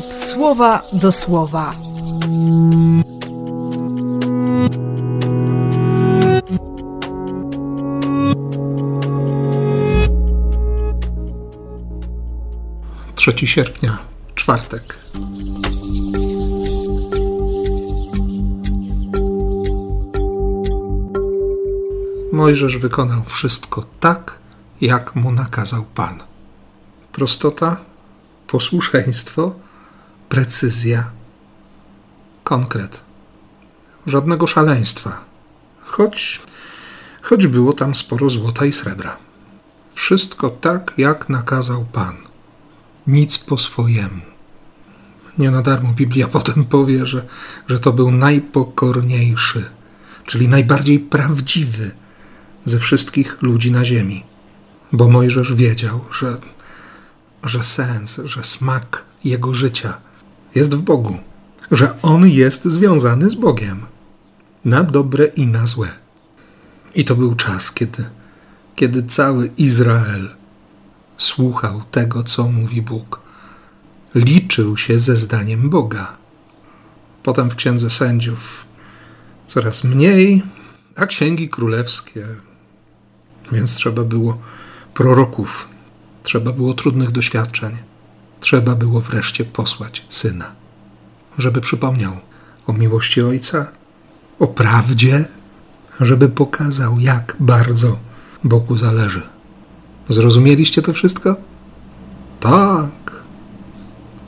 słowa do słowa. Trzeci sierpnia, czwartek. Mojżesz wykonał wszystko tak, jak mu nakazał Pan. Prostota, posłuszeństwo, precyzja, konkret. Żadnego szaleństwa, choć, choć było tam sporo złota i srebra. Wszystko tak, jak nakazał Pan. Nic po swojemu. Nie na darmo Biblia potem powie, że, że to był najpokorniejszy, czyli najbardziej prawdziwy ze wszystkich ludzi na ziemi. Bo Mojżesz wiedział, że, że sens, że smak jego życia jest w Bogu, że on jest związany z Bogiem na dobre i na złe. I to był czas, kiedy, kiedy cały Izrael słuchał tego, co mówi Bóg. Liczył się ze zdaniem Boga. Potem w księdze sędziów coraz mniej, a księgi królewskie, więc trzeba było proroków, trzeba było trudnych doświadczeń, trzeba było wreszcie posłać syna, żeby przypomniał o miłości ojca, o prawdzie, żeby pokazał, jak bardzo Bogu zależy. Zrozumieliście to wszystko? Tak.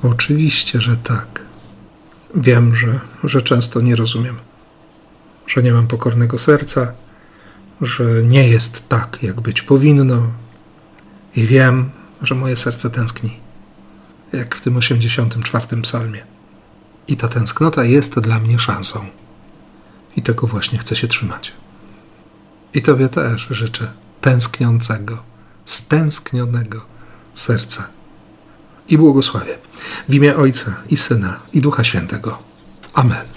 Oczywiście, że tak. Wiem, że, że często nie rozumiem, że nie mam pokornego serca, że nie jest tak, jak być powinno, i wiem, że moje serce tęskni, jak w tym 84 psalmie. I ta tęsknota jest dla mnie szansą. I tego właśnie chcę się trzymać. I Tobie też życzę tęskniącego, stęsknionego serca. I błogosławię w imię Ojca i Syna i Ducha Świętego. Amen.